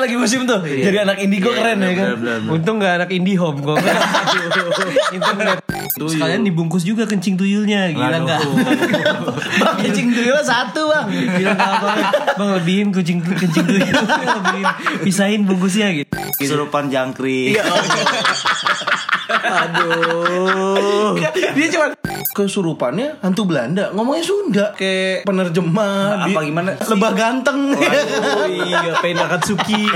kan lagi musim tuh. Jadi anak indigo keren ya kan. Untung gak anak indie home kok. Internet. Sekalian dibungkus juga kencing tuyulnya, gila? Bang kencing tuyulnya satu bang. Gila enggak apa Bang lebihin kucing kencing tuyul, lebihin pisahin bungkusnya gitu. Kesurupan jangkrik. Aduh. Dia cuma kesurupannya hantu Belanda ngomongnya Sunda kayak penerjemah Apa di- gimana? lebah ganteng Oh iya, pengen Akatsuki.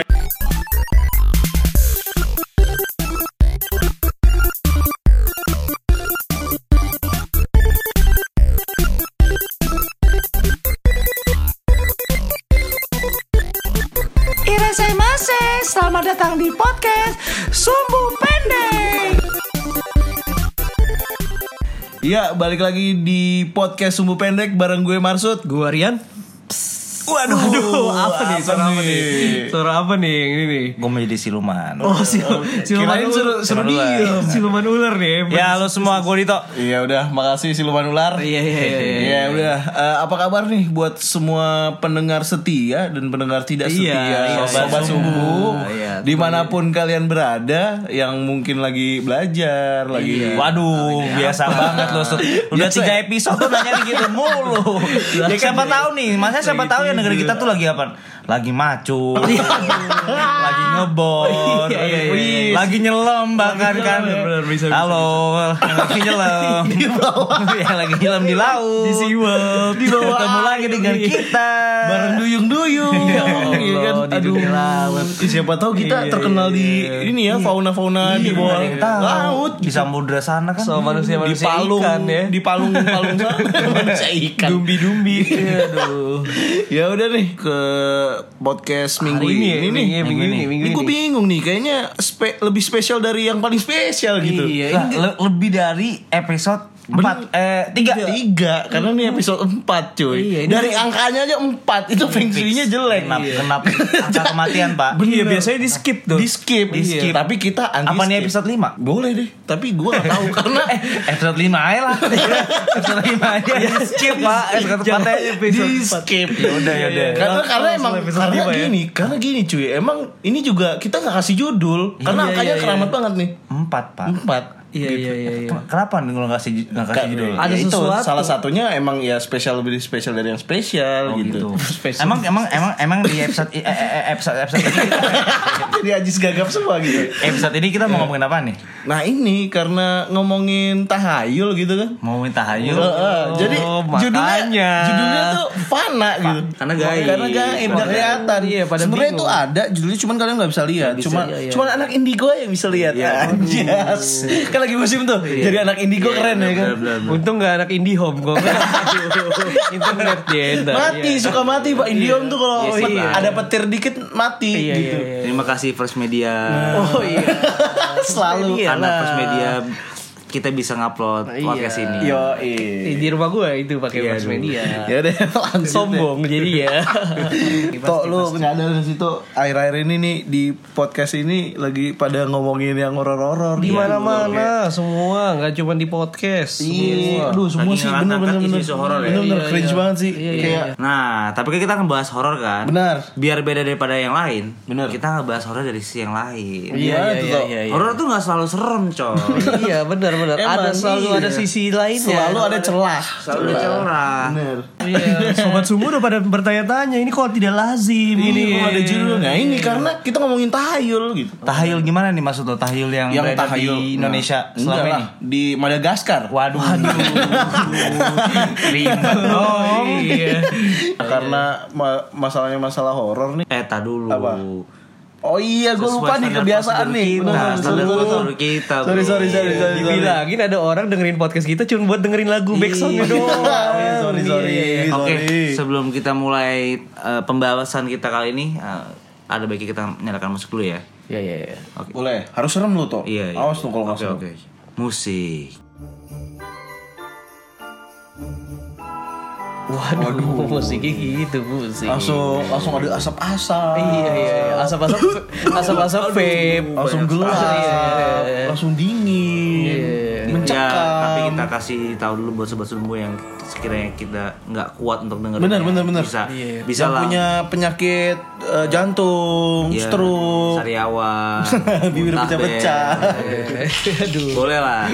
Irasemase, selamat datang di podcast Sumbu Pendek. Iya, balik lagi di podcast Sumbu Pendek bareng gue Marsud. Gua Rian. Waduh, Aduh, apa nih? Suara apa nih? Suara apa nih yang ini nih? Gue menjadi siluman. Oh, si siluman Kirain suruh- ular. suruh Siluman ular. Siluman ular nih. Ya halo semua, gue Dito. Iya udah, makasih Siluman Ular. Iya, iya, iya, iya. Iya udah, Eh, apa kabar nih buat semua pendengar setia dan pendengar tidak Iya, setia, iya, sobat iya. sumbu, Iya, di mana pun kalian berada, yang mungkin lagi belajar, lagi Waduh, biasa banget loh. Udah tiga ya? episode nanya gitu mulu. Ya, siapa tahu nih, masa siapa tahu ya negara kita tuh lagi apa? Lagi macu, lagi ngebor, Iya, iya, iya. lagi nyelam bahkan kan. Bener, bener, bisa, bisa, Halo, lagi nyelam, yang lagi nyelam di laut, Di SeaWorld, di bawah ketemu lagi dengan kita. bareng duyung-duyung, Ya Iya kan? Allah, di Aduh, dunia laut. siapa tahu kita Iya, terkenal iya, di iya. ini ya fauna-fauna di bawah laut, di samudra sana kan. So di manusia-manusia palung, ikan ya. di palung palung sana, manusia ikan. Dumbi-dumbi. Aduh. Ya udah nih ke podcast minggu Hari ini ya, ini, nih. minggu ini, minggu ini, minggu Ini gue ini. bingung nih, kayaknya spe- lebih spesial dari yang paling spesial gitu. Iya, Lah, le- lebih dari episode 4 eh 3 Tiga, karena ini episode 4 cuy. Iya, ini dari angkanya aja 4 itu feng shui-nya jelek. Kenapa, kenapa angka kematian pak? Iya, biasanya di skip tuh. Di skip, Di skip. Tapi kita anti Apa nih episode 5? Boleh deh, tapi gue gak tahu karena Eh, episode 5 aja lah. Episode 5 aja. Di skip pak. Episode 4 Jangan aja episode di empat. skip. Ya udah ya udah. Iya. karena karena emang episode karena lima ya. gini karena gini cuy. Emang ini juga kita nggak kasih judul karena Iya, angkanya iya, iya. keramat banget nih. 4 pak. Empat Iya, iya, iya, iya. Kenapa nih kalau ngasih nggak kasih judul? Ada Ada itu sesuatu. salah satunya emang ya spesial lebih spesial dari yang spesial Oh, gitu. gitu. Spesial. Emang emang emang emang di episode eh, eh, eh, episode episode ini Jadi ajis gagap semua gitu. episode ini kita mau ngomongin apa nih? Nah ini karena ngomongin tahayul gitu kan. Mau minta hayul. Heeh, jadi Oh, judulnya makanya. judulnya tuh fana gitu. Karena gaib. Karena gaib nggak kelihatan. Iya, pada Sebenarnya itu ada judulnya cuman kalian nggak bisa lihat. bisa, Cuma iya, iya. cuman anak indigo yang bisa lihat. Anjas. Kan lagi musim tuh. Jadi anak indigo keren ya kan. Untung gak anak indie home kok. Internet dia. ntar. Mati suka mati Pak Indiom tuh kalau Iya, iya. ada petir dikit mati Iya, gitu. iya, iya. Terima kasih First Media. Oh iya. Selalu. Iya Karena lah. First Media kita bisa ngupload Iya. podcast ini. Yo, Eh, Di rumah gue itu pakai Iya, dulu. Media. Ya deh, langsung. Sombong jadi ya. Tok lu nyadar di situ akhir-akhir ini nih di podcast ini lagi pada ngomongin yang horor-horor Di Iya. mana-mana semua, nggak cuma di podcast. Iya, aduh semua sih isu-isu horor ya. Iya, cringe iya. banget sih. Iya, iya, Kayak Nah, tapi kan kita ngebahas horor kan. benar. Biar beda daripada yang lain. Bener. Kita ngebahas horor dari sisi yang lain. Iya, itu tuh. Horor tuh nggak selalu serem, coy. Iya benar benar. Emang Ada selalu iya. ada sisi lainnya. Selalu ada celah. Selalu ada celah. Bener. Iya, sobat sumur udah pada bertanya-tanya ini kok tidak lazim Ini ini. kok ada judulnya. Ini karena kita ngomongin tahayul gitu. Tahayul gimana nih maksud lo? Tahayul yang, Yang tahayul di Indonesia Nah, selama enggak ini? lah, di Madagaskar. Waduh. Ribet dong. Iya. Karena ma- masalahnya masalah horor nih. Eh, tak dulu. Apa? Oh iya, gue lupa nih kebiasaan nih. bener, Standar prosedur kita, Sorry, sorry, sorry, sorry. sorry. Dibilangin ada orang dengerin podcast kita cuma buat dengerin lagu back songnya doang. Iya, sorry, sorry. Iya. Oke, sebelum kita mulai eh, pembahasan kita kali ini, eh, ada baiknya kita nyalakan musik dulu ya. Iya iya iya. Oke. Boleh, harus serem lu tuh. Iya, iya. Awas tuh kalau nggak serem. oke. Musik. Waduh, musiknya gitu musik. Langsung langsung ada asap-asap. Iya iya iya. Asap-asap asap-asap vape. Langsung gelap. Iya. Langsung dingin. Iya. Ya, tapi kita kasih tahu dulu buat sobat sumbu yang sekiranya kita nggak kuat untuk dengerin. Bener, bener, bener. Bisa, Iya. bisa Yang lah. punya penyakit eh, jantung, Iya, stroke, Sariawan, bibir pecah-pecah. Boleh lah.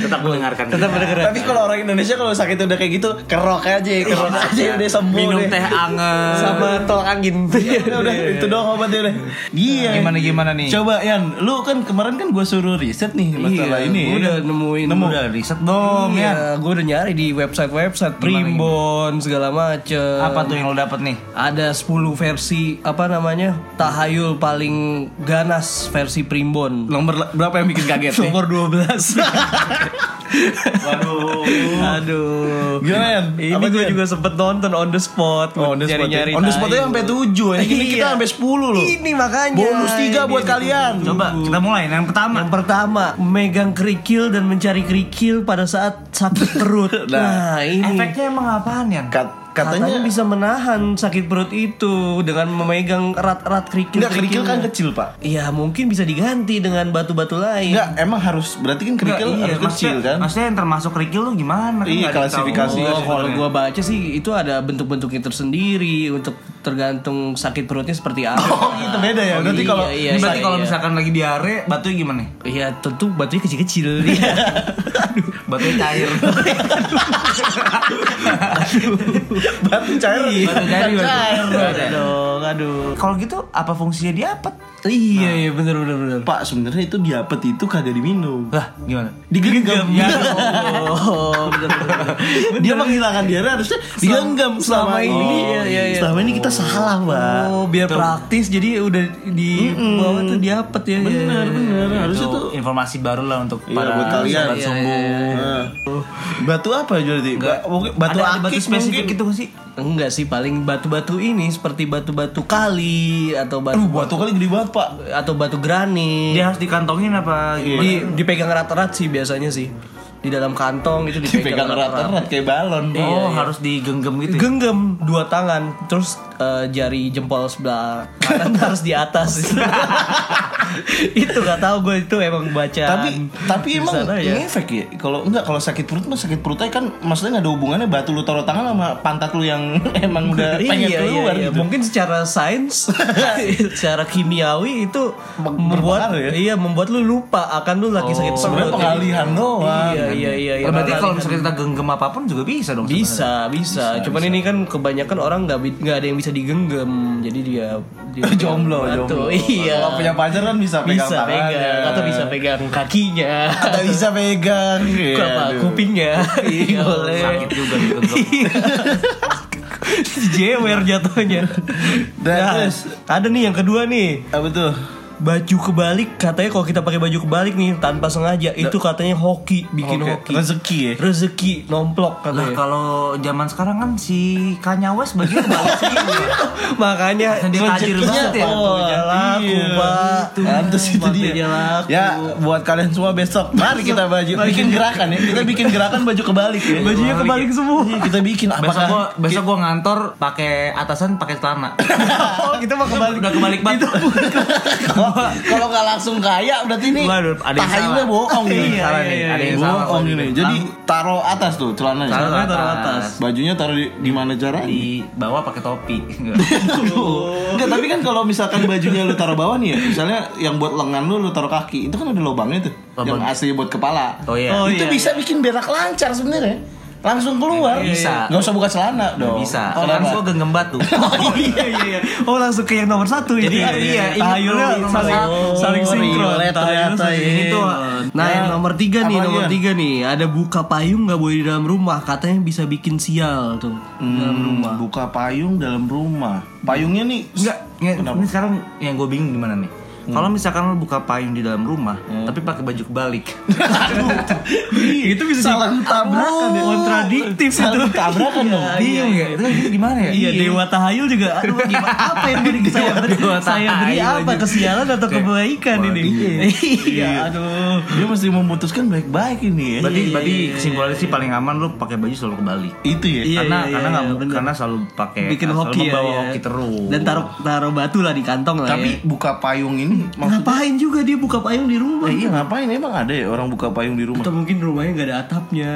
Tetap mendengarkan. Tetap Tapi kalau orang Indonesia kalau sakit udah kayak gitu, kerok aja, kerok aja udah sembuh Minum teh anget. Sama tolak angin. udah, udah, itu doang obatnya udah. Iya. Gimana gimana nih? Coba Yan, lu kan kemarin kan gue suruh riset nih masalah ini. Iya, udah nemuin Nemu. Udah riset dong ya. Iya, gue udah nyari di website-website Primbon segala macem. Apa tuh yang lo dapet nih? Ada 10 versi apa namanya tahayul paling ganas versi Primbon. Nomor berapa yang bikin kaget nih? Nomor 12 Waduh. Aduh. Gimana? Ini Apa gue juga sempet nonton on the spot. Oh, on the spot. nyari-nyari ya. On the spot tahayul. sampai 7 Ini kita Iya. sampai 10 loh. Ini makanya. Bonus 3 buat kalian. Coba kita mulai. Yang pertama. Yang pertama, megang kerikil dan mencari kerikil pada saat sakit perut. nah, ini Efeknya emang apaan ya? Kat- katanya, katanya bisa menahan sakit perut itu dengan memegang erat-erat kerikil. Enggak kerikil kan kecil, Pak. Iya, mungkin bisa diganti dengan batu-batu lain. Enggak, emang harus berarti kan kerikil Enggak, iya, harus kecil maksudnya- kan? Maksudnya yang termasuk kerikil tuh gimana? Iya, nggak klasifikasi. Oh, kalau gua baca sih itu ada bentuk-bentuknya tersendiri untuk tergantung sakit perutnya seperti apa. Oh, gitu beda ya. Berarti Iya, kalau iya, berarti iya, kalau iya. misalkan lagi diare, batunya gimana? Iya, tentu batunya kecil-kecil. Iya. Batunya cair. batu cair. Batu cair, batu. cair. Aduh, aduh. Kalau gitu apa fungsinya diapet? Iya, iya benar benar benar. Pak, sebenarnya itu diapet itu kagak diminum. Lah, gimana? Digenggam. Ya Oh, benar benar. Dia menghilangkan diare harusnya digenggam selama, selama ini. ini, iya, iya, iya. Selama ini kita salah, Pak. Oh, biar praktis jadi udah di bawah tuh diapet ya. Benar, benar. Harusnya Itu tuh informasi baru lah untuk Iya, para buat kalian. sobat Iya, sumbu. Nah. Batu apa jadi? Batu ada batu akik spesifik mungkin. Gak sih? Enggak sih, paling batu-batu ini seperti batu-batu kali atau batu Aduh, batu kali gede banget, Pak. atau batu granit. Dia harus dikantongin apa gimana? Di, dipegang erat-erat sih biasanya sih. Di dalam kantong itu dipegang, erat-erat kayak balon. Oh, iya. harus digenggam gitu. ya? Genggam dua tangan, terus eh, jari jempol sebelah kanan harus di atas. itu nggak tahu gue itu emang baca. tapi tapi emang sana ya. ngefek ya kalau enggak kalau sakit perut mah sakit perutnya kan maksudnya nggak ada hubungannya batu lu taruh tangan sama pantat lu yang emang udah pengen iya, keluar iya, iya. gitu Mungkin secara sains, secara kimiawi itu Ber- membuat ya? iya membuat lu lupa akan lu lagi sakit perut. sebenarnya pengalihan doang Iya iya iya. iya. Oh, berarti kalau Pengalihan. misalnya kita genggam apa pun juga bisa dong. sebenarnya. bisa, bisa Cuman ini kan kebanyakan orang nggak bi- nggak ada yang bisa digenggam. Jadi dia, dia jomblo jomblo Iya. kalau punya pacar kan bisa pegang bisa tangannya pegang atau bisa pegang kakinya atau bisa pegang Iya, apa aduh. kupingnya Iya, boleh Sakit juga digenggam. jewer jatuhnya Dan Nah, terus ada nih yang kedua nih apa tuh baju kebalik katanya kalau kita pakai baju kebalik nih tanpa sengaja itu katanya hoki bikin Oke, hoki rezeki ya rezeki nomplok Lah katanya kalau zaman sekarang kan si Kanye West bagian kebalik sih. makanya Dia tajir banget ya. Batunya laku Iya. pak Pantes itu dia. laku. Ya, buat kalian semua besok mari kita baju bikin gerakan ya. Kita bikin gerakan baju kebalik ya. bajunya kebalik semua Iya, kita bikin Besok apakah gua besok gua ngantor pakai atasan pakai celana. oh kita mau kebalik Udah kebalik banget. kalau nggak langsung kaya berarti ini Waduh, ada yang tahayulnya salah. bohong nih. Iya, Salah iya, nih, iya, ada yang iya. salah. Bohong ini. Jadi taruh atas tuh celananya. Taruh taruh atas. atas. Bajunya taruh di, di mana cara? Di bawah pakai topi. Enggak, tapi kan kalau misalkan bajunya lu taruh bawah nih ya, misalnya yang buat lengan lu lu taruh kaki, itu kan ada lubangnya tuh. Lubang. Yang asli buat kepala. Oh iya. Oh, itu iya, bisa bikin berak lancar sebenarnya. Langsung keluar. Bisa. Nggak usah buka celana dong. Bisa. Oh, Kan gua genggam batu. Oh iya iya iya. Oh langsung ke yang nomor satu Jadi, ini. iya, ingat tahayulnya saling satu. saling sinkron. ternyata ini. sinkron. Nah yang nomor tiga nih, nomor tiga nih. Ada buka payung nggak boleh di dalam rumah. Katanya bisa bikin sial tuh dalam Hmm, rumah. Buka payung dalam rumah. Payungnya nih Enggak, ini sekarang yang gue bingung gimana nih? Kalau misalkan lo buka payung di dalam rumah, tapi pakai baju kebalik. itu bisa salah tabrakan ya. kontradiktif itu. Tabrakan dong. bingung ya? Itu itu gimana ya? Iya, dewa tahayul juga. Aduh, gimana? Apa yang beri saya beri? Saya beri apa kesialan atau kebaikan ini? Iya, aduh. Dia mesti memutuskan baik-baik ini ya. Berarti berarti kesimpulannya sih paling aman lo pakai baju selalu kebalik. itu ya. Iya, karena iya, karena nggak iya, karena selalu pakai bikin selalu hoki ya, iya. hoki terus. dan taruh taruh batu lah di kantong lah Tapi ya. buka payung ini ini maksudnya Ngapain juga dia buka payung di rumah? Eh, iya ngapain emang ada ya orang buka payung di rumah? Atau mungkin rumahnya nggak ada atapnya.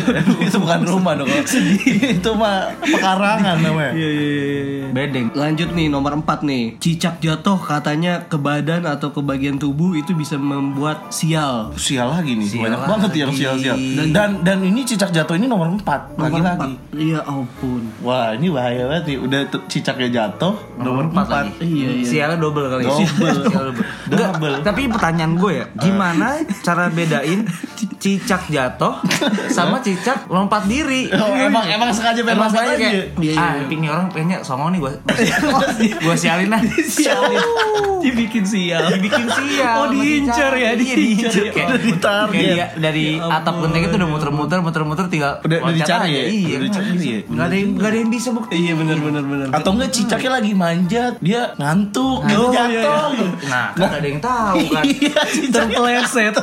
itu bukan rumah dong. itu mah pekarangan namanya. Iya iya iya. iya. Bedeng. Lanjut nih nomor 4 nih. Cicak jatuh katanya ke badan atau ke bagian tubuh itu bisa membuat sial. Sial lagi nih, Sial banyak banget yang lagi. sial-sial. Dan dan ini cicak jatuh ini nomor 4 Nomor lagi-lagi. 4. Iya ampun. Wah, ini bahaya banget nih. Udah cicaknya jatuh nomor 4. Iya iya. Sialnya double kali. Double. Double. Tapi pertanyaan gue ya, gimana cara bedain cicak jatuh sama cicak lompat diri? Oh, emang emang sengaja pengen lompat aja. kayak, Iya, ah, iya. ping nih orang pengennya songong nih gue, gue sialin lah. Sialin. Dibikin sial. Dibikin sial. Oh, diincar ya, Iya, diincar. Kayak, dia dari atap genteng itu udah muter-muter, muter-muter tinggal Udah- udah loncat dicari ya? Iya, Udah dicari ya? Gak ada yang, gak ada yang bisa bukti. Iya benar benar benar. Atau enggak cicaknya lagi manjat, dia ngantuk, gitu Oh, iya, jatuh. Iya. Nah, kan gak ada yang tahu kan. Iya, terpleset.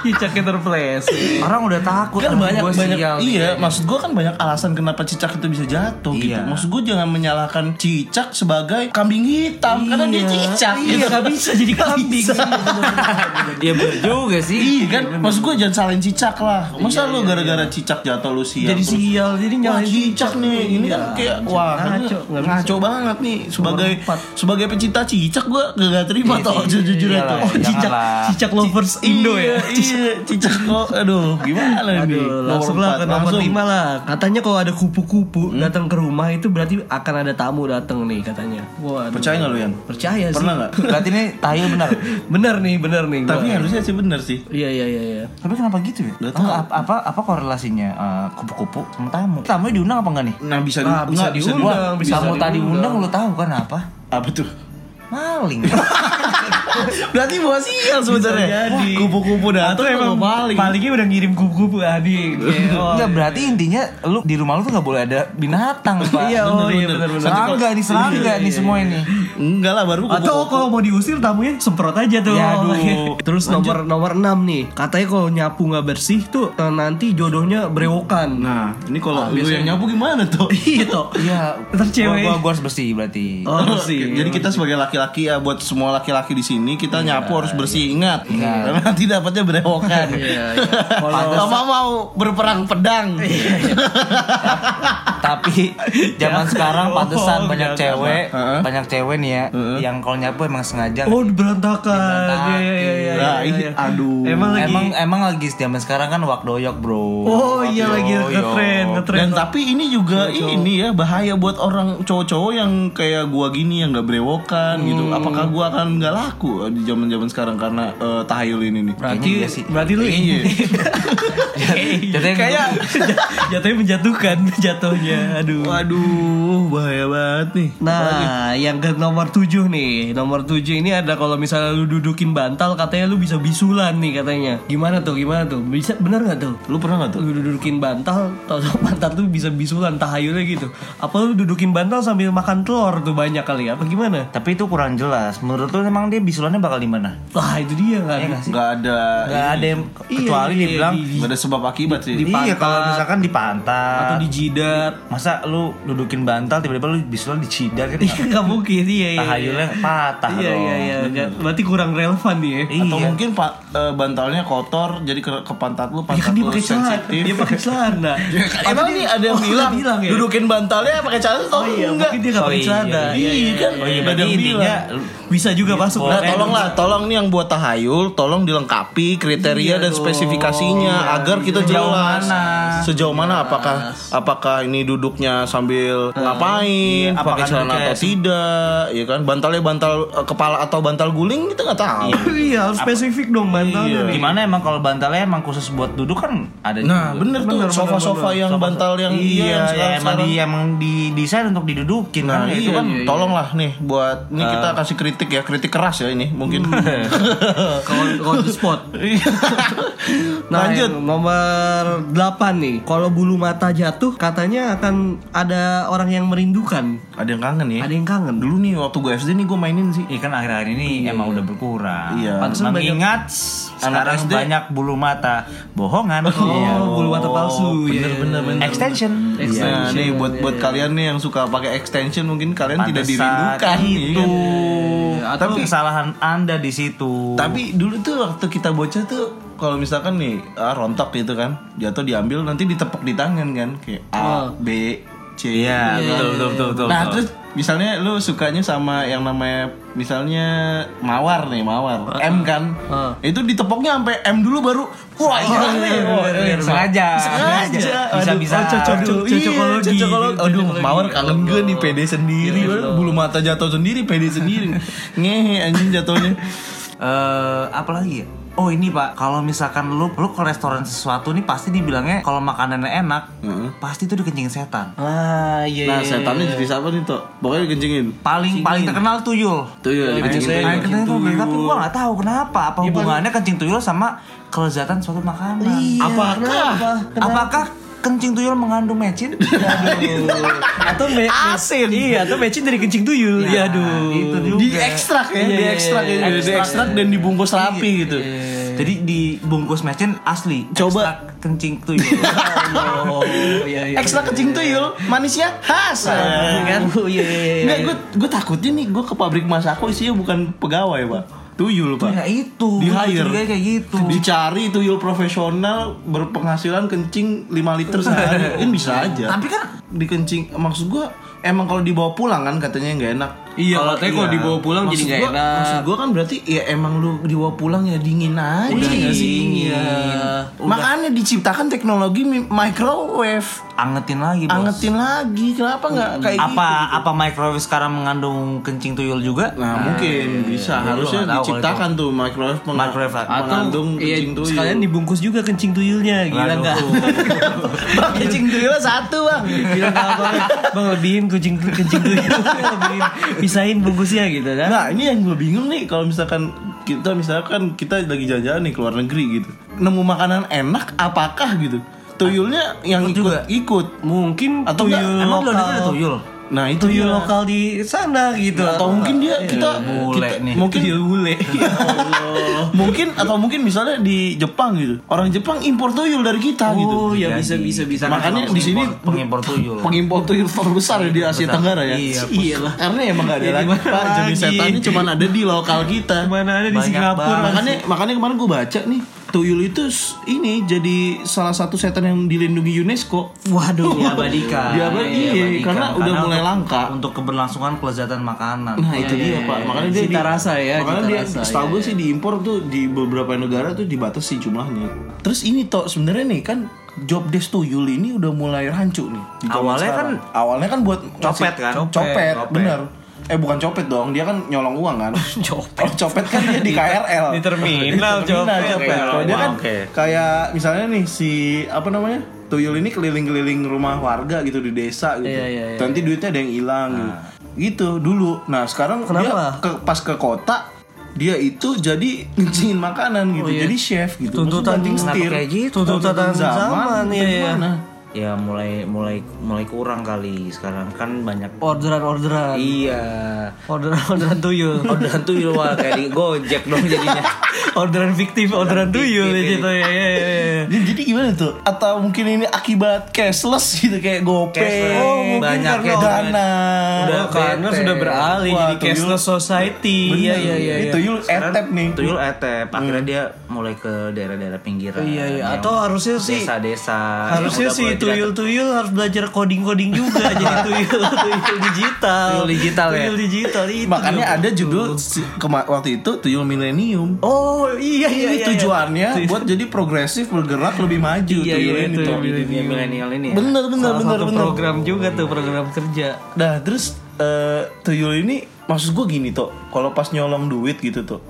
Cicaknya terpleset. Orang udah takut kan banyak gua banyak sial iya kayaknya. maksud gue kan banyak alasan kenapa cicak itu bisa jatuh gitu Iya. maksud gue jangan menyalahkan cicak sebagai kambing hitam karena dia cicak Iya gitu. nggak bisa jadi kambing. Iya bener juga sih. Iya kan, maksud gue jangan salahin cicak lah. Masa lu gara-gara cicak jatuh lu sial? Jadi sial, jadi Wah nyalain cicak nih, ini Iya. kan kayak wah Ngaco, ngaco banget nih sebagai sebagai pecinta cicak gue gak terima Iya sih, jujur iya itu. lah. Oh cicak cicak lovers Indo ya. Iya, cicak kok, aduh gimana nih? Langsung lah ke nomor Langsung. lima lah. Katanya kalau ada kupu-kupu datang ke rumah itu berarti akan ada tamu datang nih katanya. Wah, Percaya nggak lu yang? Percaya sih. Pernah nggak? Berarti ini tahu benar. Bener nih, bener nih. Tapi gua. harusnya sih bener sih. Iya iya iya iya. Tapi kenapa gitu ya? Apa, apa apa korelasinya eh, kupu-kupu sama tamu? Tamunya diundang apa enggak nih? Nah bisa di, Ah, bisa diundang. Bisa Tamu tadi diundang. undang lu tahu kan apa? apa tuh? Maling. Berarti bawa sial sebenarnya. Wah, Kupu-kupu Atau datang emang bawa paling. palingnya udah ngirim kupu-kupu adi. Oh, Enggak berarti intinya lu di rumah lu tuh nggak boleh ada binatang, Pak. Iya, oh iya benar benar. Serangga nih, serangga nih semua ini. Enggak lah baru Atau kupu-kupu. kalau mau diusir tamunya semprot aja tuh. Ya, aduh. Terus nomor nomor 6 nih. Katanya kalau nyapu nggak bersih tuh eh, nanti jodohnya brewokan. Nah, ini kalau lu biasanya- yang nyapu gimana tuh? Iya toh. Iya, Ntar cewek. Gua, gua, harus bersih berarti. Oh, bersih. Jadi kita sebagai laki-laki ya buat semua laki-laki di sini kita nyapu harus bersih ingat. Ingat. Karena nanti dapatnya berewokan. Iya, iya. Kalau Sama mau berperang pedang. Tapi zaman sekarang pantesan Oh, banyak enggak, cewek, Heeh. banyak cewek nih ya Heeh. yang kalau nyapu emang sengaja. Oh berantakan. Berantakan. Iya iya iya. iya, Nah, iya, ini iya. aduh. Emang lagi. Emang emang lagi zaman sekarang kan wak doyok, Bro. Oh iya lagi ngetren ngetren. Dan tapi ini juga ini ya bahaya buat orang cowok-cowok yang kayak gua gini yang nggak berewokan gitu. Apakah gua akan nggak laku di zaman-zaman sekarang karena eh, tahayul ini nih? berarti Kayaknya iya sih. berarti lu Iya. Jatuhnya Kayak jatuhnya menjatuhkan jatuhnya. Aduh. waduh bahaya banget nih. Nah, yang ke nomor 7 nih. Nomor 7 ini ada kalau misalnya lu dudukin bantal katanya lu bisa bisulan nih katanya. Gimana tuh? Gimana tuh? Bisa bener nggak tuh? Lu pernah nggak tuh? Lu dudukin bantal, tau bantal tuh bisa bisulan tahayulnya gitu. Apa lu dudukin bantal sambil makan telur tuh banyak kali apa gimana? Tapi itu kurang jelas. Menurut lu emang dia bisulannya bakal di mana? Wah, itu dia kan. Iya nggak sih? Nggak ada. Gak ada yang kecuali iya, dia bilang di- Nggak ada sebab akibat sih. di Iya pantat. kalau misalkan di pantat atau di jidat. Masa lu dudukin bantal tiba-tiba lu bisulan di cidat kan Iya nggak mungkin iya iya. Tahayulnya patah Iya dong. iya iya. Nggak- Berarti kurang relevan nih ya. Iya. Atau mungkin pak eh, bantalnya kotor jadi ke, ke pantat lu Ya pantat kan dia lu pakai sensitif. Dia pakai celana. Emang nih ada yang bilang, bilang ya? dudukin bantalnya pakai celana atau Oh iya, enggak? mungkin dia nggak Oh pakai iya, celana. Iya, Iya kan? Oh iya Ada berarti intinya bilang. Bisa juga masuk. Nah, Eh, tolong nih yang buat tahayul, tolong dilengkapi kriteria Iya dan dong. spesifikasinya Iya, agar kita Sejauh jelas mana? sejauh mana apakah apakah ini duduknya sambil ngapain, Iya, pakai apakah celana atau se- tidak, ya kan? Bantalnya bantal eh, kepala atau bantal guling kita nggak tahu. Iya, harus spesifik dong bantalnya. nih. Gimana emang kalau bantalnya emang khusus buat duduk kan ada Nah, juga. bener tuh sofa-sofa yang Sofa- bantal yang iya, yang ya, emang di emang didesain untuk didudukin Nah, kan itu itu kan kan tolonglah nih buat nih kita kasih kritik ya, kritik keras ya ini mungkin. Kalau kalau the spot. Nah, Lanjut. nomor 8 nih. Kalau bulu mata jatuh katanya akan ada orang yang merindukan. Ada yang kangen ya. Ada yang kangen. Dulu nih waktu gue SD nih gue mainin sih. Iya kan akhir-akhir ini emang udah berkurang. Iya. Pantesan banyak- Mengingat sekarang SD. banyak bulu mata bohongan. Iya. Oh, bulu mata palsu. bener, Iya. bener, bener. Extension. Iya, nih buat buat kalian nih yang suka pakai extension mungkin kalian tidak Pantesan dirindukan itu. iya kan? Atau kesalahan Anda di situ. Tapi dulu tuh waktu kita bocah tuh kalau misalkan nih ah, rontok gitu kan, jatuh diambil nanti ditepuk di tangan kan kayak A, B, C. Iya, gitu. betul, betul, betul, betul, Nah, betul. terus misalnya lu sukanya sama yang namanya misalnya mawar nih, mawar. M kan. Ah. Itu ditepoknya sampai M dulu baru wah iya. Wah, iya. sengaja. Sengaja. Bisa-bisa. Aduh, oh, cocok, iya, cocokologi. cocokologi. Aduh, mawar kangen gue nih pede sendiri. Bulu mata jatuh sendiri, pede sendiri. Ngehe anjing jatuhnya. Eh, apa lagi ya? Oh ini pak, kalau misalkan lu lu ke restoran sesuatu nih pasti dibilangnya kalau makanannya enak, Heeh. pasti itu dikencingin setan. Ah, iya. Nah, iya, setannya iya. jadi siapa nih, Tok? Pokoknya kencingin. Paling paling terkenal tuyul. Tuyul, Paling dikencingin terkenal Kencing tuyul. Tapi gua nggak tahu kenapa. Apa hubungannya kencing tuyul sama kelezatan suatu makanan? Apakah? Apakah kencing tuyul mengandung mecin? atau me Asin. Iya, atau mecin dari kencing tuyul. Ya, Ya, aduh. itu juga. Di ekstrak ya, Iya, di iya, ekstrak iya, ya, iya. di ekstrak dan dibungkus rapi gitu. Jadi dibungkus mecin asli. Coba. Ekstrak kencing tuyul. Oh, iya, iya. Ekstrak kencing tuyul, manisnya khas. kan? Oh, iya, iya, iya. Enggak, gue gue takutnya nih gue ke pabrik masako isinya bukan pegawai, Pak. Tuyul, Pak. Ya itu. Di hire. Kayak gitu. Dicari tuyul profesional berpenghasilan kencing 5 liter sehari. Ini bisa aja. Tapi kan dikencing maksud gua emang kalau dibawa pulang kan katanya nggak enak Iya, katanya kalau dibawa pulang jadi Maksud nggak gua- enak. maksud gua kan berarti ya emang lu dibawa pulang ya dingin aja Udah nggak sih dingin. Iya. makanya diciptakan teknologi mi- microwave angetin lagi, Bos. angetin lagi kenapa nggak kayak apa gitu apa microwave sekarang mengandung kencing tuyul juga? nah, mungkin bisa Gua harusnya kalau diciptakan tuh microwave peng- Microwave. mengandung iya, kencing tuyul sekalian dibungkus juga kencing tuyulnya, gila enggak? bang kencing tuyul satu bang Gila enggak apa? Bang lebihin kencing kencing tuyul, lebihin pisahin bungkusnya gitu kan. Nah ini yang gue bingung nih kalau misalkan kita misalkan kita lagi jalan-jalan nih ke luar negeri gitu nemu makanan enak apakah gitu tuyulnya yang ikut juga. ikut Mungkin Atau tuyul enggak, Emang lokal. ada tuyul? Nah itu tuyul dia. lokal di sana gitu. atau mungkin dia kita bule kita- nih. mungkin tuyul bule. mungkin atau mungkin misalnya di Jepang gitu orang Jepang impor tuyul dari kita gitu Oh, ya Jadi, bisa bisa bisa. Makanya di sini pengimpor tuyul. pengimpor tuyul terbesar ya di Asia Tenggara ya Iya, Iyalah. karena emang gak ada Ya, lagi pak jenis setannya cuma ada di lokal kita Mana ada di Banyak Singapura. banget. makanya makanya kemarin gue baca nih tuyul itu ini jadi salah satu setan yang dilindungi UNESCO Waduh, diabadikan. Diabadi- iya, Diabadikan. karena udah mulai untuk- langka. untuk keberlangsungan kelezatan makanan. nah itu iya, dia iya, pak iya. makanya dia Cita di- rasa ya, makanya cita dia rasa, setahu iya, gue sih diimpor tuh di beberapa negara tuh dibatasi jumlahnya terus ini toh sebenarnya nih kan job desk tuyul ini udah mulai rancu nih Awalnya sekarang. awalnya kan buat Copet ngasih- kan? copet, Copet. bener eh bukan copet dong dia kan nyolong uang kan Copet. kalau copet kan dia di KRL Di terminal, Di terminal, copet. copet. Kalau dia kan Oke. kayak misalnya nih si apa namanya tuyul ini keliling-keliling rumah warga gitu di desa gitu. Iya, iya, iya. Nanti duitnya ada yang hilang gitu. Gitu dulu. Nah, sekarang dia Kenapa? ke, pas ke kota dia itu jadi ngencingin makanan gitu. Oh, iya. Jadi chef gitu. Tuntutan- setir. kayak gitu? Tuntutan zaman, iya, iya. gimana? Ya mulai mulai mulai kurang kali sekarang kan banyak Orderan-orderan. Iya. Orderan-orderan tuyul. Orderan tuyul wah kayak di Gojek dong jadinya. orderan fiktif, orderan tuyul ya gitu ya. ya, ya, ya. Jadi, jadi gimana tuh? Atau mungkin ini akibat cashless gitu kayak GoPay. Cashless. Oh, mungkin Banyak karena ya. dana. Udah karena sudah beralih Wah, jadi tuyul. cashless society. Iya iya iya. Itu iya. yul etep nih. Tuyul etep. Akhirnya dia mulai ke daerah-daerah pinggiran. Iya iya. Atau harusnya sih desa-desa. harusnya yang tidak- tuyul-tuyul harus belajar coding-coding juga jadi tuyul tuyul digital. Tuyul digital ya? Tuyul digital itu. Makanya ada judul waktu itu tuyul milenium. Oh iya iya ini iya. tujuannya buat jadi progresif bergerak lebih maju Iya, tuyul iya, ini tuyul milenial ini ya. Bener bener Salah bener satu bener. program juga tuh program kerja. Nah terus eh, tuyul ini maksud gue gini tuh, kalau pas nyolong duit gitu tuh.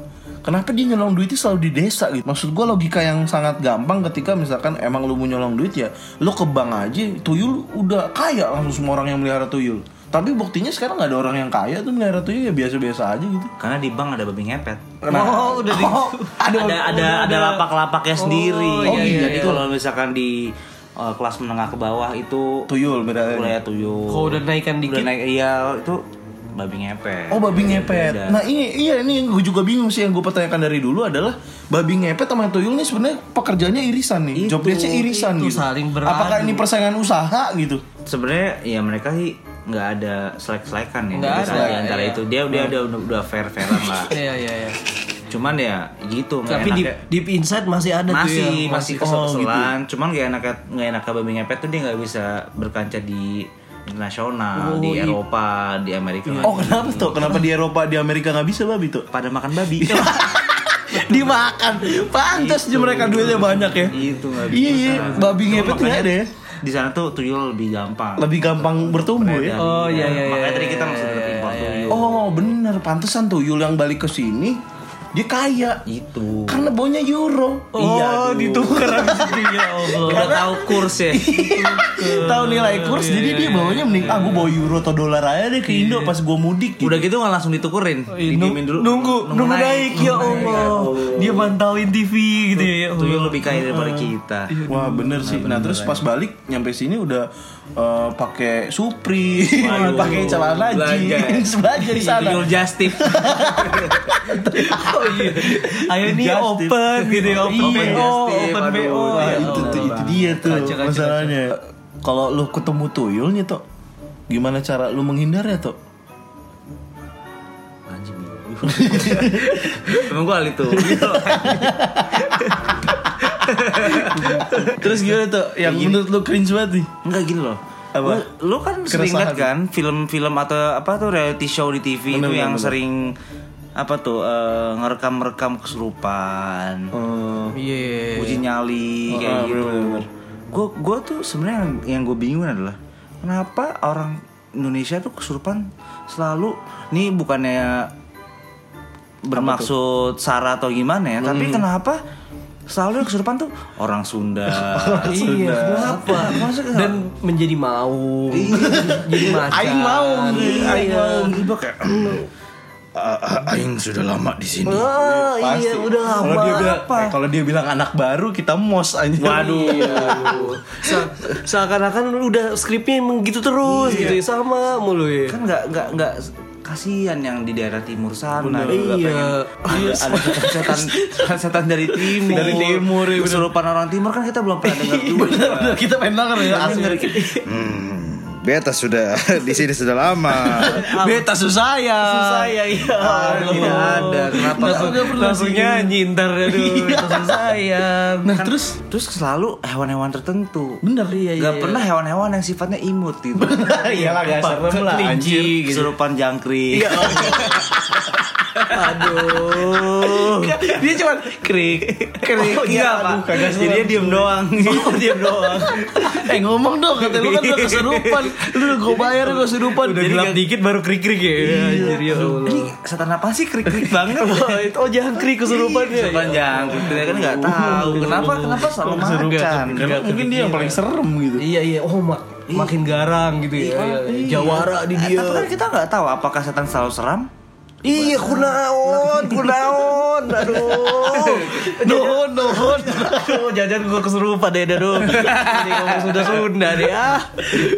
Kenapa dia nyolong duitnya selalu di desa gitu? Maksud gue logika yang sangat gampang ketika misalkan emang lu mau nyolong duit ya, lu ke bank aja, tuyul udah kaya langsung semua orang yang melihara tuyul. Tapi buktinya sekarang nggak ada orang yang kaya tuh melihara tuyul ya biasa-biasa aja gitu. Karena di bank ada babi ngepet. Nah, Oh, udah di- ada ada ada lapak-lapaknya sendiri. iya, iya, Jadi iya. kalau misalkan di uh, kelas menengah ke bawah itu tuyul beda. kuliah tuyul. Kalau udah naikkan dikit Udah naik iya itu babi ngepet. Oh babi ngepet. Beda. Nah ini iya ini yang gue juga bingung sih yang gue pertanyakan dari dulu adalah babi ngepet sama tuyul nih sebenarnya pekerjaannya irisan nih. Itu, Job desk-nya irisan itu, gitu. saling beradu. Apakah ini persaingan usaha gitu? sebenarnya ya mereka sih nggak ada selek-selekan ya Nggak di ada, di antara iya. itu dia dia udah udah, udah fair fairan lah Iya iya iya. cuman ya gitu Tapi deep, enaknya- deep inside masih ada tuh masih ya. masih Oh, kesel-keselan cuman gak enak nggak enak babi ngepet tuh dia nggak bisa berkancah di internasional Oh, di iya. Eropa di Amerika Oh kenapa tuh? Kenapa di Eropa di Amerika nggak bisa babi tuh? pada makan babi Dimakan. Pantas aja mereka duitnya banyak ya. itu nggak bisa Iya iya. Babi ngepet nggak ada ya. di sana tuh tuyul lebih gampang Lebih gampang bertumbuh ya. Oh, iya, iya, makanya iya, tadi kita iya, langsung iya, dapet impor iya, tuyul Oh bener. Pantesan tuyul yang balik ke sini dia kaya. itu Karena baunya euro. Oh, ditukar habis itu ya Allah. udah tahu kurs ya Tahu nilai kurs jadi dia bawanya mending ah gue bawa euro atau dolar aja deh ke Indo pas gue mudik gitu. udah gitu nggak langsung ditukerin didiemin dulu Nunggu, nunggu naik, ya Allah. Dia mantauin TV gitu ya. ya Allah. tuyul lebih kaya daripada kita Wah bener sih. Nah terus pas balik nyampe sini udah eh, pakai supri, pakai celana jeans, belanja di sana. tuyul justif Oh iya. Ayo nih open gitu ya, open Iya. BO, Just open BO. itu tuh itu dia tuh masalahnya. Kalau lu ketemu tuyul nih toh, gimana cara lu menghindarnya toh? anjing emang gue ahli tuh Terus gimana tuh? Yang menurut lu cringe banget nih? Enggak gini loh Apa? Lu, lu kan sering Keresahan. liat kan film-film atau apa tuh reality show di TV Bener, itu bener, yang bener. sering apa tuh eh, ngerekam-rekam kesurupan, Oh, Iya. uji nyali kayak ah, gitu. Gue gue tuh sebenarnya yang, yang gue bingung adalah kenapa orang Indonesia tuh kesurupan selalu nih bukannya bermaksud sara atau gimana ya, tapi Hmm. kenapa selalu yang kesurupan tuh orang Sunda. Iya, kenapa? Maksudnya Dan menjadi mau. Jadi macan. Aing mau, Iya, Aing mau. tiba kayak Aing sudah lama di sini. Oh iya, udah Kalau lama. dia bilang, eh, kalau dia bilang anak baru kita mos aja. Waduh. Iya. Se- seakan-akan udah skripnya emang gitu terus gitu ya, sama mulu ya. Kan nggak nggak nggak kasihan yang di daerah timur sana. Bener. juga Iya. pengen- ada setan setan dari timur. Dari timur, ya. Kesurupan orang timur kan kita belum pernah dengar juga. Bener, kita pengen denger ya asli. Beta sudah di sini sudah lama. Beta susah ya. saya iya. Tidak ada. Kenapa? Langsung, langsung nyanyi ntar aduh sayang. Nah Kan- terus terus selalu hewan-hewan tertentu. bener iya Gak pernah hewan-hewan yang sifatnya imut gitu. Iyalah gak serem lah Kelinci anjir. gitu. Kesurupan jangkrik. Aduh. Dia cuma krik krik. Oh, iya, Pak. Jadi dia diem doang. Oh, dia doang. Eh ngomong dong kata lu kan udah keserupan. Lu udah gue bayar gue keserupan. Udah Jadi gelap kan- dikit baru krik-krik ya. Anjir ya Allah. Ini setan apa sih krik-krik banget? Oh, oh jangan krik. Kesurupan jangkrik. Dia kan nggak tahu. Kenapa? Kenapa selalu macan? Mungkin dia yang paling serem gitu. Iya iya, oh mak makin garang gitu ya. Iya, iya. Jawara di Eh, dia. Tapi kan kita nggak tahu apakah setan selalu seram? Iya, kunaon, kunaon. Aduh. Nuhun nuhun. Aduh, jajan gua kesurupan deh, aduh. Ini ngomong sudah Sunda deh ah.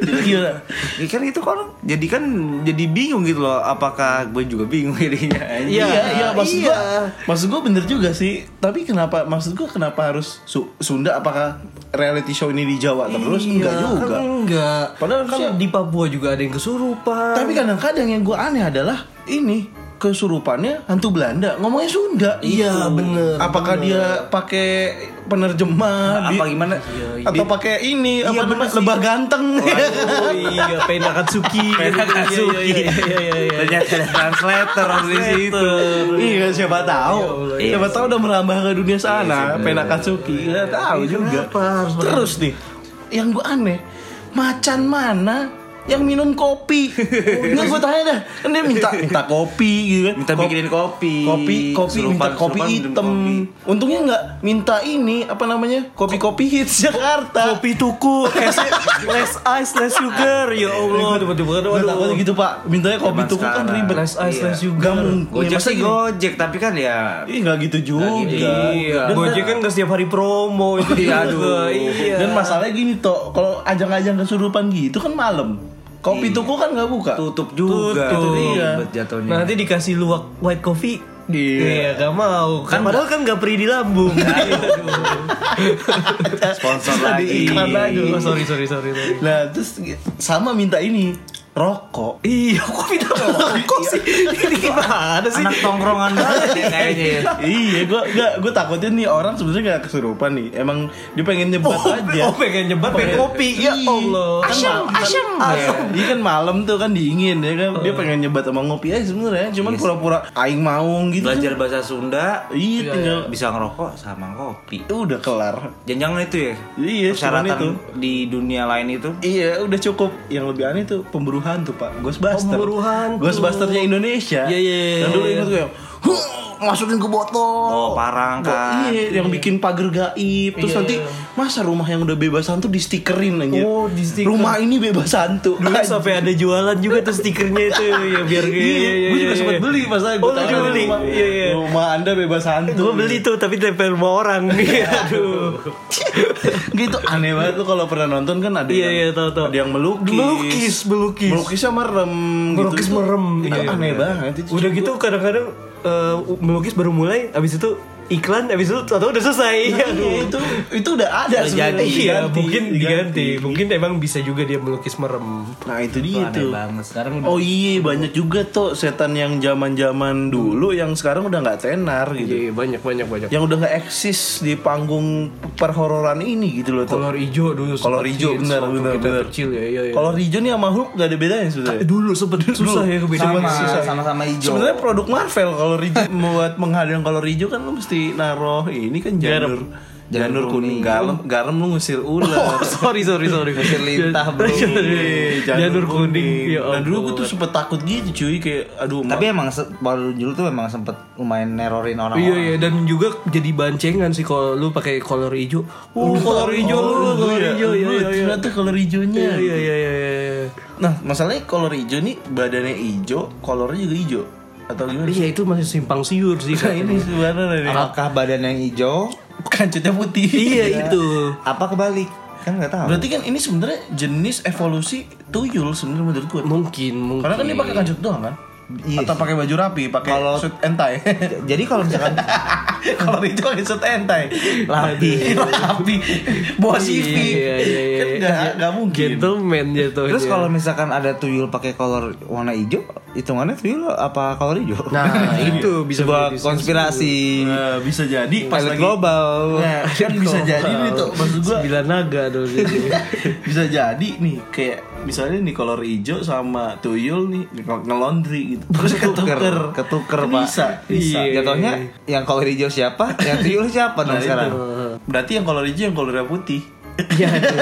Gila. Ya kan itu kan jadi kan jadi bingung gitu loh. Apakah gue juga bingung jadinya? Iya, Iya, iya, maksud iya. gua, maksud gua bener juga sih. Tapi kenapa, maksud gua kenapa harus Su- Sunda? Apakah reality show ini di Jawa terus? Iya, Enggak juga. Kan enggak. Padahal kan di Papua juga ada yang kesurupan. Tapi kadang-kadang yang gua aneh adalah ini kesurupannya hantu Belanda ngomongnya Sunda. Iya, bener, Apakah dia pakai penerjemah? Apa Di- gimana? Atau pakai ini apa Iya, namanya bener sih. lebah ganteng? Oh iya, Pena Katsuki. Pena Katsuki. Iya, iya, iya, iya. Ternyata ada translator di situ. iya siapa tahu. Iya. Siapa tahu udah merambah ke dunia sana. Pena Katsuki. Nggak tahu juga. Terus nih, yang gua aneh, macan mana yang minum kopi? Nggak gue tanya dah. Kan dia minta minta kopi gitu kan. Minta Kop- bikinin kopi. kopi kopi minta Kesurupan- kopi kesurupan minum hitam kopi. untungnya nggak minta ini apa namanya kopi kopi hits Jakarta Kopi tuku, es- less ice, less sugar. Ya Allah, tiba-tiba takutnya gitu pak mintanya kopi tuku kan ribet Less ice, Iya. less sugar. Gojek Masa sih gojek tapi kan ya Ih nggak gitu juga Iya, Dan- Gojek kan nggak setiap hari promo itu Iya, aduh. Iya. Dan masalahnya gini toh, kalau ajang-ajang kesurupan gitu kan malam. Kopi tuku kan nggak buka. Tutup juga. Tutup, iya. Ribet jatuhnya. Nanti dikasih luwak white coffee. Iya. gak mau. Kan padahal kan gak perih di lambung. sponsor Tadi lagi. iklan lagi. Oh, sorry, sorry, sorry, sorry. Nah terus sama minta ini rokok. Iya, kok minta rokok sih? Ini gimana sih? Anak tongkrongan banget ya kayaknya. ya. iya, gue gak gue takutnya nih orang sebenarnya gak kesurupan nih. Emang dia pengen nyebat aja. Oh, pengen nyebat, pengen kopi. Ya Iya. Allah. Kan ma- kan- Iya kan malam tuh kan dingin ya kan dia pengen nyebat sama ngopi aja sebenarnya cuman pura-pura aing mau gitu. Belajar bahasa Sunda Iya tinggal bisa ngerokok sama ngopi. udah kelar. Jangan itu ya. Iya, Persyaratan itu. di dunia lain itu. Iya, udah cukup. Yang lebih aneh tuh pemburu hantu, Pak. Ghostbuster. Pemburu hantu. Ghostbusternya Indonesia. Iya, iya, iya, Yang dulu ingat gue yang "Huh, masukin ke botol. Oh, parang kan. Iya, yang bikin pagar gaib. Terus Iya, nanti iya. masa rumah yang udah bebas hantu di stikerin aja. Oh, di stiker. Rumah ini bebas hantu. Dulu sampai ada jualan juga tuh stikernya itu ya biar Iya, gue juga sempat beli pas gue Oh, juga beli? rumah, Iya, iya. rumah anda bebas hantu. Gue beli tuh tapi tempel rumah orang. Aduh. gitu aneh banget tuh kalau pernah nonton kan ada Iya, yang iya, tahu, tahu. ada yang melukis Melukis, melukis. melukisnya merem Melukis gitu. merem. itu Iya, aneh iya. banget itu Udah gitu kadang-kadang eh, melukis baru mulai abis itu iklan abis itu atau udah selesai. Iya, Aduh. itu itu udah ada Jadi sebenarnya. iya, Diganti, mungkin diganti. Mungkin emang bisa juga dia melukis merem. nah itu dia Aneh tuh banget. Sekarang udah Oh iya banyak juga tuh setan yang zaman zaman dulu yang sekarang udah nggak tenar gitu. Iya, banyak banyak banyak. Yang udah nggak eksis di panggung perhororan ini gitu loh tuh. Kolor hijau dulu. Kolor hijau, benar, benar, benar. kecil ya, iya, iya. Kalau hijau nih sama Hulk gak ada bedanya sebenarnya. Eh, dulu sempet susah ya kebedaannya. sama susah. sama-sama hijau. Sebenarnya produk Marvel kalau hijau buat menghadang kalau hijau kan lu mesti naruh ini kan janur janur kuning garam garam lu ngusir ular. Oh, sorry sorry sorry. Ngusir lintah, bro. Iya, Janur kuning. Ya Dan dulu gue tuh sempet takut gitu cuy kayak aduh Tapi emang baru dulu tuh emang sempet lumayan nerorin Iya orang-orang. iya dan juga jadi bancengan sih kalau lu pakai kolor hijau. Oh, kolor hijau lu, kolor hijau ya ya ya. Ternyata kolor hijaunya. Iya iya iya iya. iya. Nah, masalahnya kolor hijau nih badannya hijau, kolornya juga hijau. Atau gimana? Iya itu masih simpang siur sih. Nah, ini sebenarnya. Apakah badan yang hijau? Kancutnya putih. Iya itu. Apa kebalik? Kan nggak tahu. Berarti kan ini sebenarnya jenis evolusi tuyul sebenarnya menurut gue. Mungkin mungkin. Karena kan dia pakai kancut doang kan? Iya Atau pakai baju rapi, pakai Kalau- suit entai. Jadi kalau misalkan Kalau itu pakai suit entai. Lapi. Lapi. Bawa CV. Iya iya iya. Kan nggak nggak mungkin. Gentleman jatuhnya. Terus kalau misalkan ada tuyul pakai kolor warna hijau, hitungannya tuyul apa kolor hijau? Nah, itu bisa sebuah menjadi konspirasi Eh, bisa jadi pas elit lagi global. Nah, kan bisa jadi nih tuh maksud gua Sembilan naga dong bisa jadi nih kayak misalnya nih kolor hijau sama tuyul nih nge- ngelondri gitu terus ketuker, ketuker Kan pak. bisa bisa Iya. Jatuhnya yang kolor hijau siapa, yang tuyul siapa nah, dong sekarang? itu. berarti yang kolor hijau yang kolornya putih Iya tuh.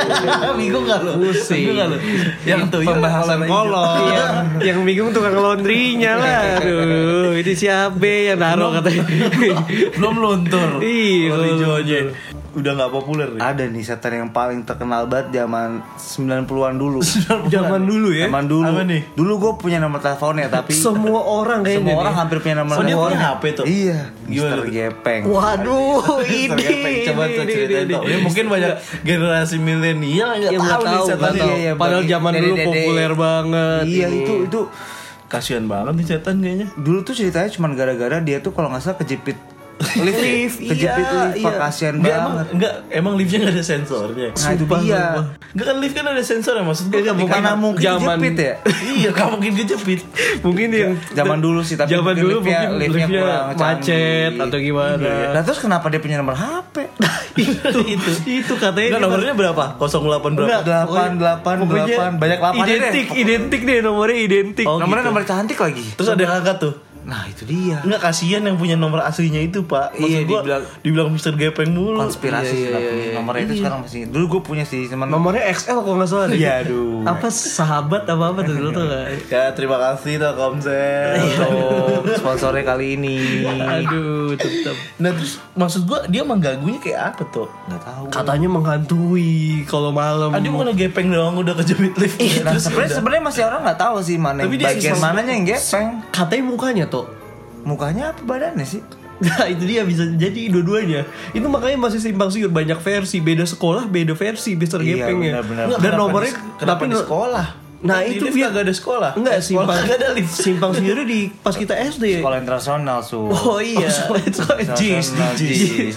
bingung gak lo Pusing. bingung gak lo yang tuyul Pembahasan kolor. Iya, yang bingung tukang laundrynya lah. Aduh, ini siapa yang naruh katanya. belum luntur Iya, kolor hijaunya udah nggak populer ya Ada nih setan yang paling terkenal banget zaman 90-an dulu. Zaman dulu ya. Zaman dulu. Apa nih? Dulu gue punya nomor teleponnya tapi Semua orang kayaknya. semua orang nih. hampir punya nomor Oh, dia telepon. punya HP tuh? Iya. Gimana Mister tuh? Gepeng. Waduh, ini. Gepeng. coba tuh ini, ceritain ini, tuh. ini. Ya, mungkin banyak generasi milenial nggak Ya, tahu nggak nih tahu, setan. Iya, iya, Padahal zaman dulu populer banget. Iya ini. itu itu kasihan banget nih setan kayaknya dulu tuh ceritanya cuma gara-gara dia tuh kalau nggak salah kejepit lift, Lift, kejepit lift Pak, kasihan Enggak, emang, banget enggak, emang liftnya nggak ada sensornya. Nah, itu dia. Enggak kan lift kan ada sensor ya maksud gue. Ketika- mana mungkin zaman- kejepit ya iya, gak mungkin kejepit. Mungkin yang zaman dulu sih tapi zaman dulu liftnya- mungkin liftnya liftnya kurang macet atau gimana. Nah terus kenapa dia punya nomor HP? itu itu itu katanya Enggak nomornya berapa? 08 berapa? Enggak, Delapan, pokoknya- delapan, pokoknya delapan. Banyak delapannya Identik, deh. identik deh nomornya identik. Oh, Nomornya gitu. nomor cantik lagi. Terus ada yang angkat tuh. Nah itu dia. Enggak kasihan yang punya nomor aslinya itu, Pak. Maksud Iya, gua, dibilang- dibilang Mister Gepeng mulu. Konspirasi Iya, iya, iya. nomornya itu sekarang masih. Dulu gue punya sih teman. Nomornya XL kok nggak salah. Iya, aduh. Apa sahabat apa apa tuh dulu tuh? Ya, terima kasih Telkomsel. untuk sponsornya kali ini. Aduh, tetap. Nah, terus maksud gua dia mengganggunya kayak apa tuh? Nggak tahu. Katanya menghantui kalau malam. Ah, dia bukan gepeng doang udah kejepit lift. Nah, Terus sebenarnya masih orang nggak tahu sih mana Tapi dia bagian mananya yang gepeng. Katanya mukanya tuh. Mukanya apa badannya sih? Nah itu dia bisa jadi dua-duanya Itu makanya masih simpang siur Banyak versi Beda sekolah beda versi Mister Iya, Gepeng ya Dan nomornya kenapa tapi di sekolah? Nah, Di itu lift via- kagak ada sekolah. Enggak, Eh, sekolah simpang kagak ada lift. Simpang sendiri di pas kita SD. Sekolah internasional su. Oh iya, sekolah- sekolah JIS, Internasional, di JIS. JIS,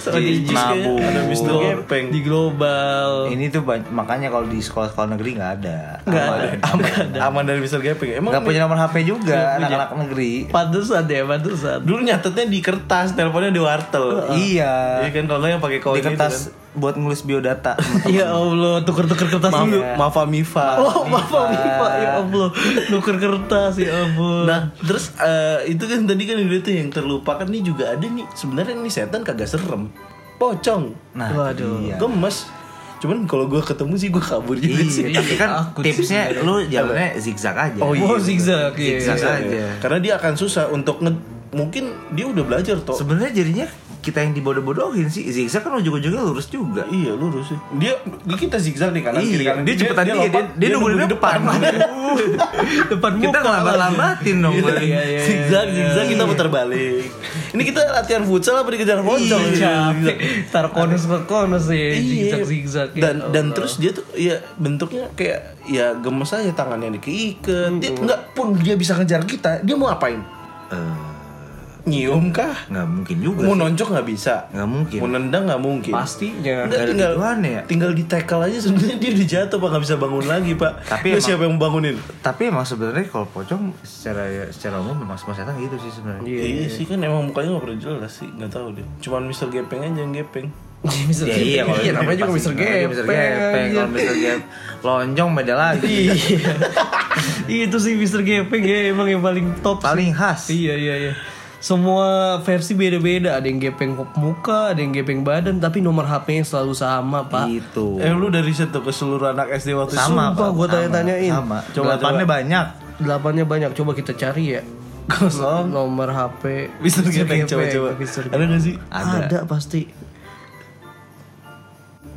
Oh, ada Mr. Oh, Gepeng. di global. Ini tuh makanya kalau di sekolah-sekolah negeri nggak ada. Nggak Aman. ada. aman, aman dari Mr. Gepeng. Emang Nggak punya nomor HP juga anak-anak negeri. Pantesan ya, pantesan. dulu nyatetnya di kertas, teleponnya di wartel. Iya. Iya kan kalau yang pakai koin Di kertas itu buat nulis biodata. Ya Allah, tuker-tuker kertas kan. dulu. Maaf, Mafa Mifa. Oh, maaf Pak, ya Allah. Nuker kertas ya ampun. Nah, terus eh, itu kan tadi kan udah tuh yang terlupakan nih juga ada nih. Sebenarnya nih setan kagak serem. Pocong. Nah, Waduh. iya. Gemes. Cuman kalau gue ketemu sih gue kabur juga sih. Iya, tapi kan Takut tipsnya lu jalannya zigzag aja. Oh, zigzag ya. Zigzag Iya. aja. Karena dia akan susah untuk nge mungkin dia udah belajar toh. Sebenarnya jadinya kita yang dibodoh-bodohin sih. Zigzag kan ujung-ujungnya lurus juga. Iya lurus sih. Dia kita zigzag nih kanan kiri Iya, kanan. dia cepetan dia, dia, dia nunggu di depan. Depan kita muka ngelambat-lambatin dong. Iya, iya, iya. zigzag zigzag kita putar balik. Ini kita latihan futsal apa dikejar pocong? Iya. Tar konus ke konus ya, Iya. zigzag zigzag. ya dan dan terus dia tuh ya bentuknya kayak ya gemes aja tangannya dikeiket dia nggak pun dia bisa ngejar kita dia mau ngapain Eh, nyium kah nggak mungkin juga. mau sih. nonjok nggak bisa Nggak mungkin. mau nendang nggak mungkin pastinya. Nggak, tinggal ya? tinggal di tackle aja sebenarnya dia udah jatuh pak nggak bisa bangun lagi pak Tapi Terus emang- siapa yang bangunin Tapi emang sebenarnya kalau pocong secara secara umum memang semua setan gitu sih sebenarnya. iya, sih kan emang mukanya nggak pernah jelas sih nggak tahu deh cuman Mister Gepeng aja yang gepeng Mr. Ya iya kalau iya, itu namanya juga Mr. namanya Mr. Gepeng. Gepeng. Kalau anjir. Mr. Gep lonjong beda lagi. Iya. itu sih Mr. Gepeng ya emang yang paling top. Paling khas. Iya iya iya. Semua versi beda-beda, ada yang gepeng muka, ada yang gepeng badan, tapi nomor HP-nya selalu sama, Pak. Gitu. eh lu dari riset tuh ke seluruh anak SD waktu itu Sama, Sumpah, Pak. gua Sama, tanya-tanyain. Sama. Coba, Delapannya banyak. Delapannya banyak, coba kita cari ya. kosong Nomor HP Mister Gepeng coba coba Mr. ada nggak sih Ada. Ada. pasti.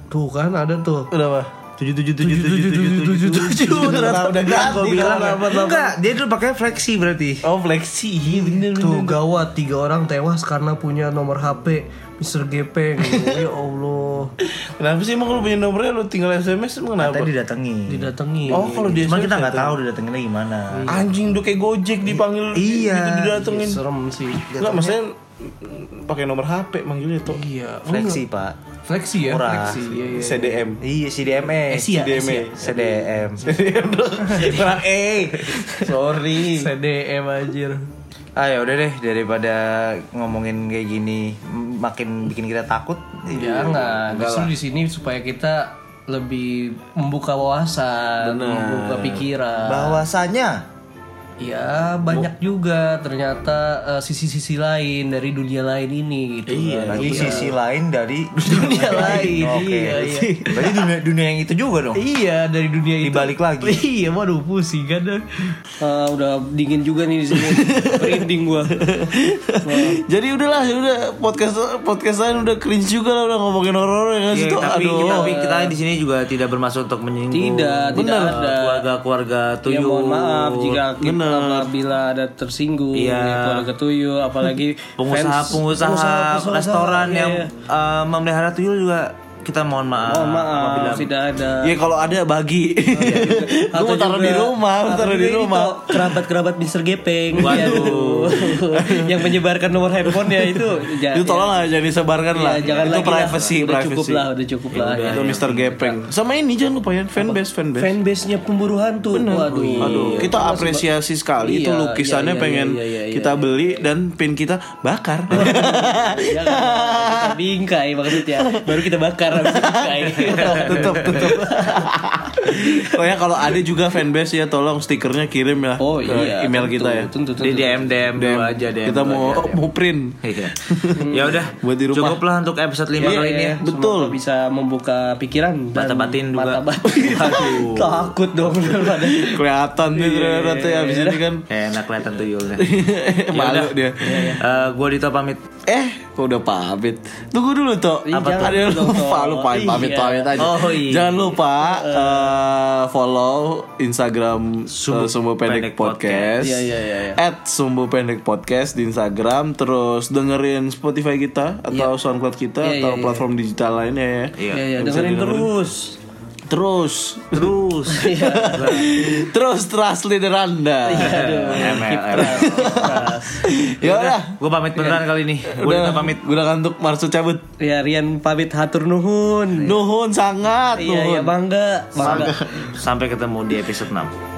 Tuh kan ada tuh. udah apa Tujuh tujuh tujuh tujuh tujuh tujuh tujuh. ternyata udah ganti bilang kan apa, Enggak, dia dulu pakai fleksi berarti. oh fleksi iya bener Tuh gawat tiga orang tewas karena punya nomor HP Mr. Gepeng. ya Allah. Kenapa sih emang lu punya nomornya lu tinggal SMS emang kenapa? Tadi didatengin. Didatangi. Oh kalau dia Cuma SMS kita nggak tahu didatenginnya gimana. Anjing udah kayak Gojek dipanggil Iya. gitu didatengin. Serem sih. Enggak maksudnya mm, pakai nomor HP manggilnya tuh. Iya. Fleksi, Pak. Fleksi ya, Murah. fleksi. Iya, iya. CDM. Iya, CDME. Eh, Sia, CDME. CDM. CDM dong. Kurang E. Sorry. CDM anjir. Ah ya udah deh daripada ngomongin kayak gini makin bikin kita takut. Jangan. Justru di sini supaya kita lebih membuka wawasan, membuka pikiran. Bahwasanya Ya banyak juga ternyata eh, sisi-sisi lain dari dunia lain ini gitu. Iya, kan. lagi sisi lain dari dunia lain. Oke. Iya, iya. Berarti dunia dunia yang itu juga dong. Iya dari dunia itu. Dibalik lagi. Iya, waduh pusing kan. Eh, udah dingin juga nih di sini. Merinding gua. Jadi udahlah, udah podcast podcast lain udah cringe juga lah udah ngomongin horor ya kan Iya, situ. tapi, Aduh. tapi kita di sini juga tidak bermaksud untuk menyinggung Tidak, tidak ada. keluarga-keluarga Ya tuyul. mohon maaf jika kita Bener. Apabila ada tersinggung Iya. ya, keluarga tuyul apalagi pengusaha-pengusaha fans- restoran iya, yang eh, memelihara tuyul juga kita mohon maaf. mohon maaf apabila tidak ada Ya kalau ada bagi. Gue mau taruh di rumah, taruh di rumah. kerabat-kerabat Mister Gepeng Waduh. yang menyebarkan nomor handphone ya itu ja- Itu tolong lah jangan disebarkan ya, lah. jangan itu privacy, lah. udah privacy. cukup lah udah cukup lah ya. Itu Mr. Gepeng. Sama ini jangan lupa ya fanbase, fanbase. fanbase-nya pemburu hantu waduh Aduh, kita Cuma apresiasi sekali itu Iya, lukisannya iya, iya, pengen iya, iya, iya, kita iya. beli dan pin kita bakar. Ya, bingkai maksudnya baru kita bakar tutup, tutup. Pokoknya kalau ada juga fanbase ya tolong stikernya kirim ya oh ke iya email tentu, kita ya. tentu, tentu. di DM DM dulu DM. aja DM kita mau aja. mau print. Iya. ya udah Buat di rumah. cukup lah untuk episode 5 Iya, kali ini ya Betul. Semoga bisa membuka pikiran dan Mata batin juga. Mata batin. Takut dong Kelihatan nih ternyata ya abis ini kan enak kelihatan tuyulnya malu dia. Eh, gue Dito pamit Eh, kok udah pamit? Tunggu dulu toh. Ih, Apa jangan ada lupa lupa pamit Iya. pamit aja. Oh, iya. Jangan lupa eh, follow Instagram Sumbu, Sumbu Pendek, Pendek Podcast. Iya, iya, iya, iya. At Sumbu Pendek Podcast di Instagram. Terus dengerin Spotify kita atau SoundCloud kita Iya, atau iya, iya. platform digital lainnya ya. Iya. ya, ya, Bisa dengerin terus Terus Terus. Terus trust leader Anda. Ya udah. Gue pamit beneran kali ini. Gue udah pamit. Gue udah ngantuk Marsu cabut. Ya Rian pamit hatur nuhun. Nuhun sangat Iya, iya nuhun. bangga, bangga. Sampai ketemu di episode 6.